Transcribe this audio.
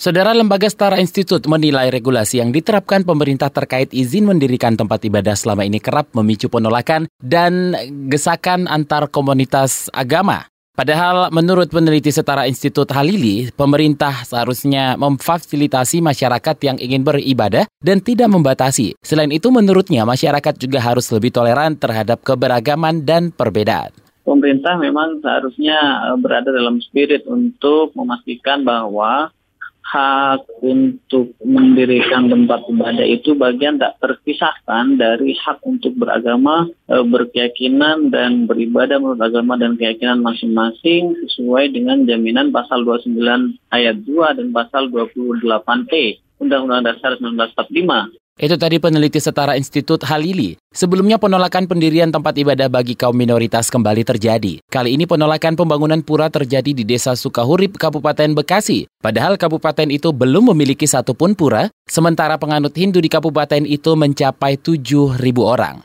Saudara Lembaga Setara Institut menilai regulasi yang diterapkan pemerintah terkait izin mendirikan tempat ibadah selama ini kerap memicu penolakan dan gesakan antar komunitas agama. Padahal menurut peneliti Setara Institut Halili, pemerintah seharusnya memfasilitasi masyarakat yang ingin beribadah dan tidak membatasi. Selain itu menurutnya masyarakat juga harus lebih toleran terhadap keberagaman dan perbedaan pemerintah memang seharusnya eh, berada dalam spirit untuk memastikan bahwa hak untuk mendirikan tempat ibadah itu bagian tak terpisahkan dari hak untuk beragama, e, berkeyakinan dan beribadah menurut agama dan keyakinan masing-masing sesuai dengan jaminan pasal 29 ayat 2 dan pasal 28T Undang-Undang Dasar 1945. Itu tadi peneliti setara Institut Halili. Sebelumnya penolakan pendirian tempat ibadah bagi kaum minoritas kembali terjadi. Kali ini penolakan pembangunan pura terjadi di Desa Sukahurip, Kabupaten Bekasi. Padahal kabupaten itu belum memiliki satupun pura, sementara penganut Hindu di kabupaten itu mencapai 7.000 orang.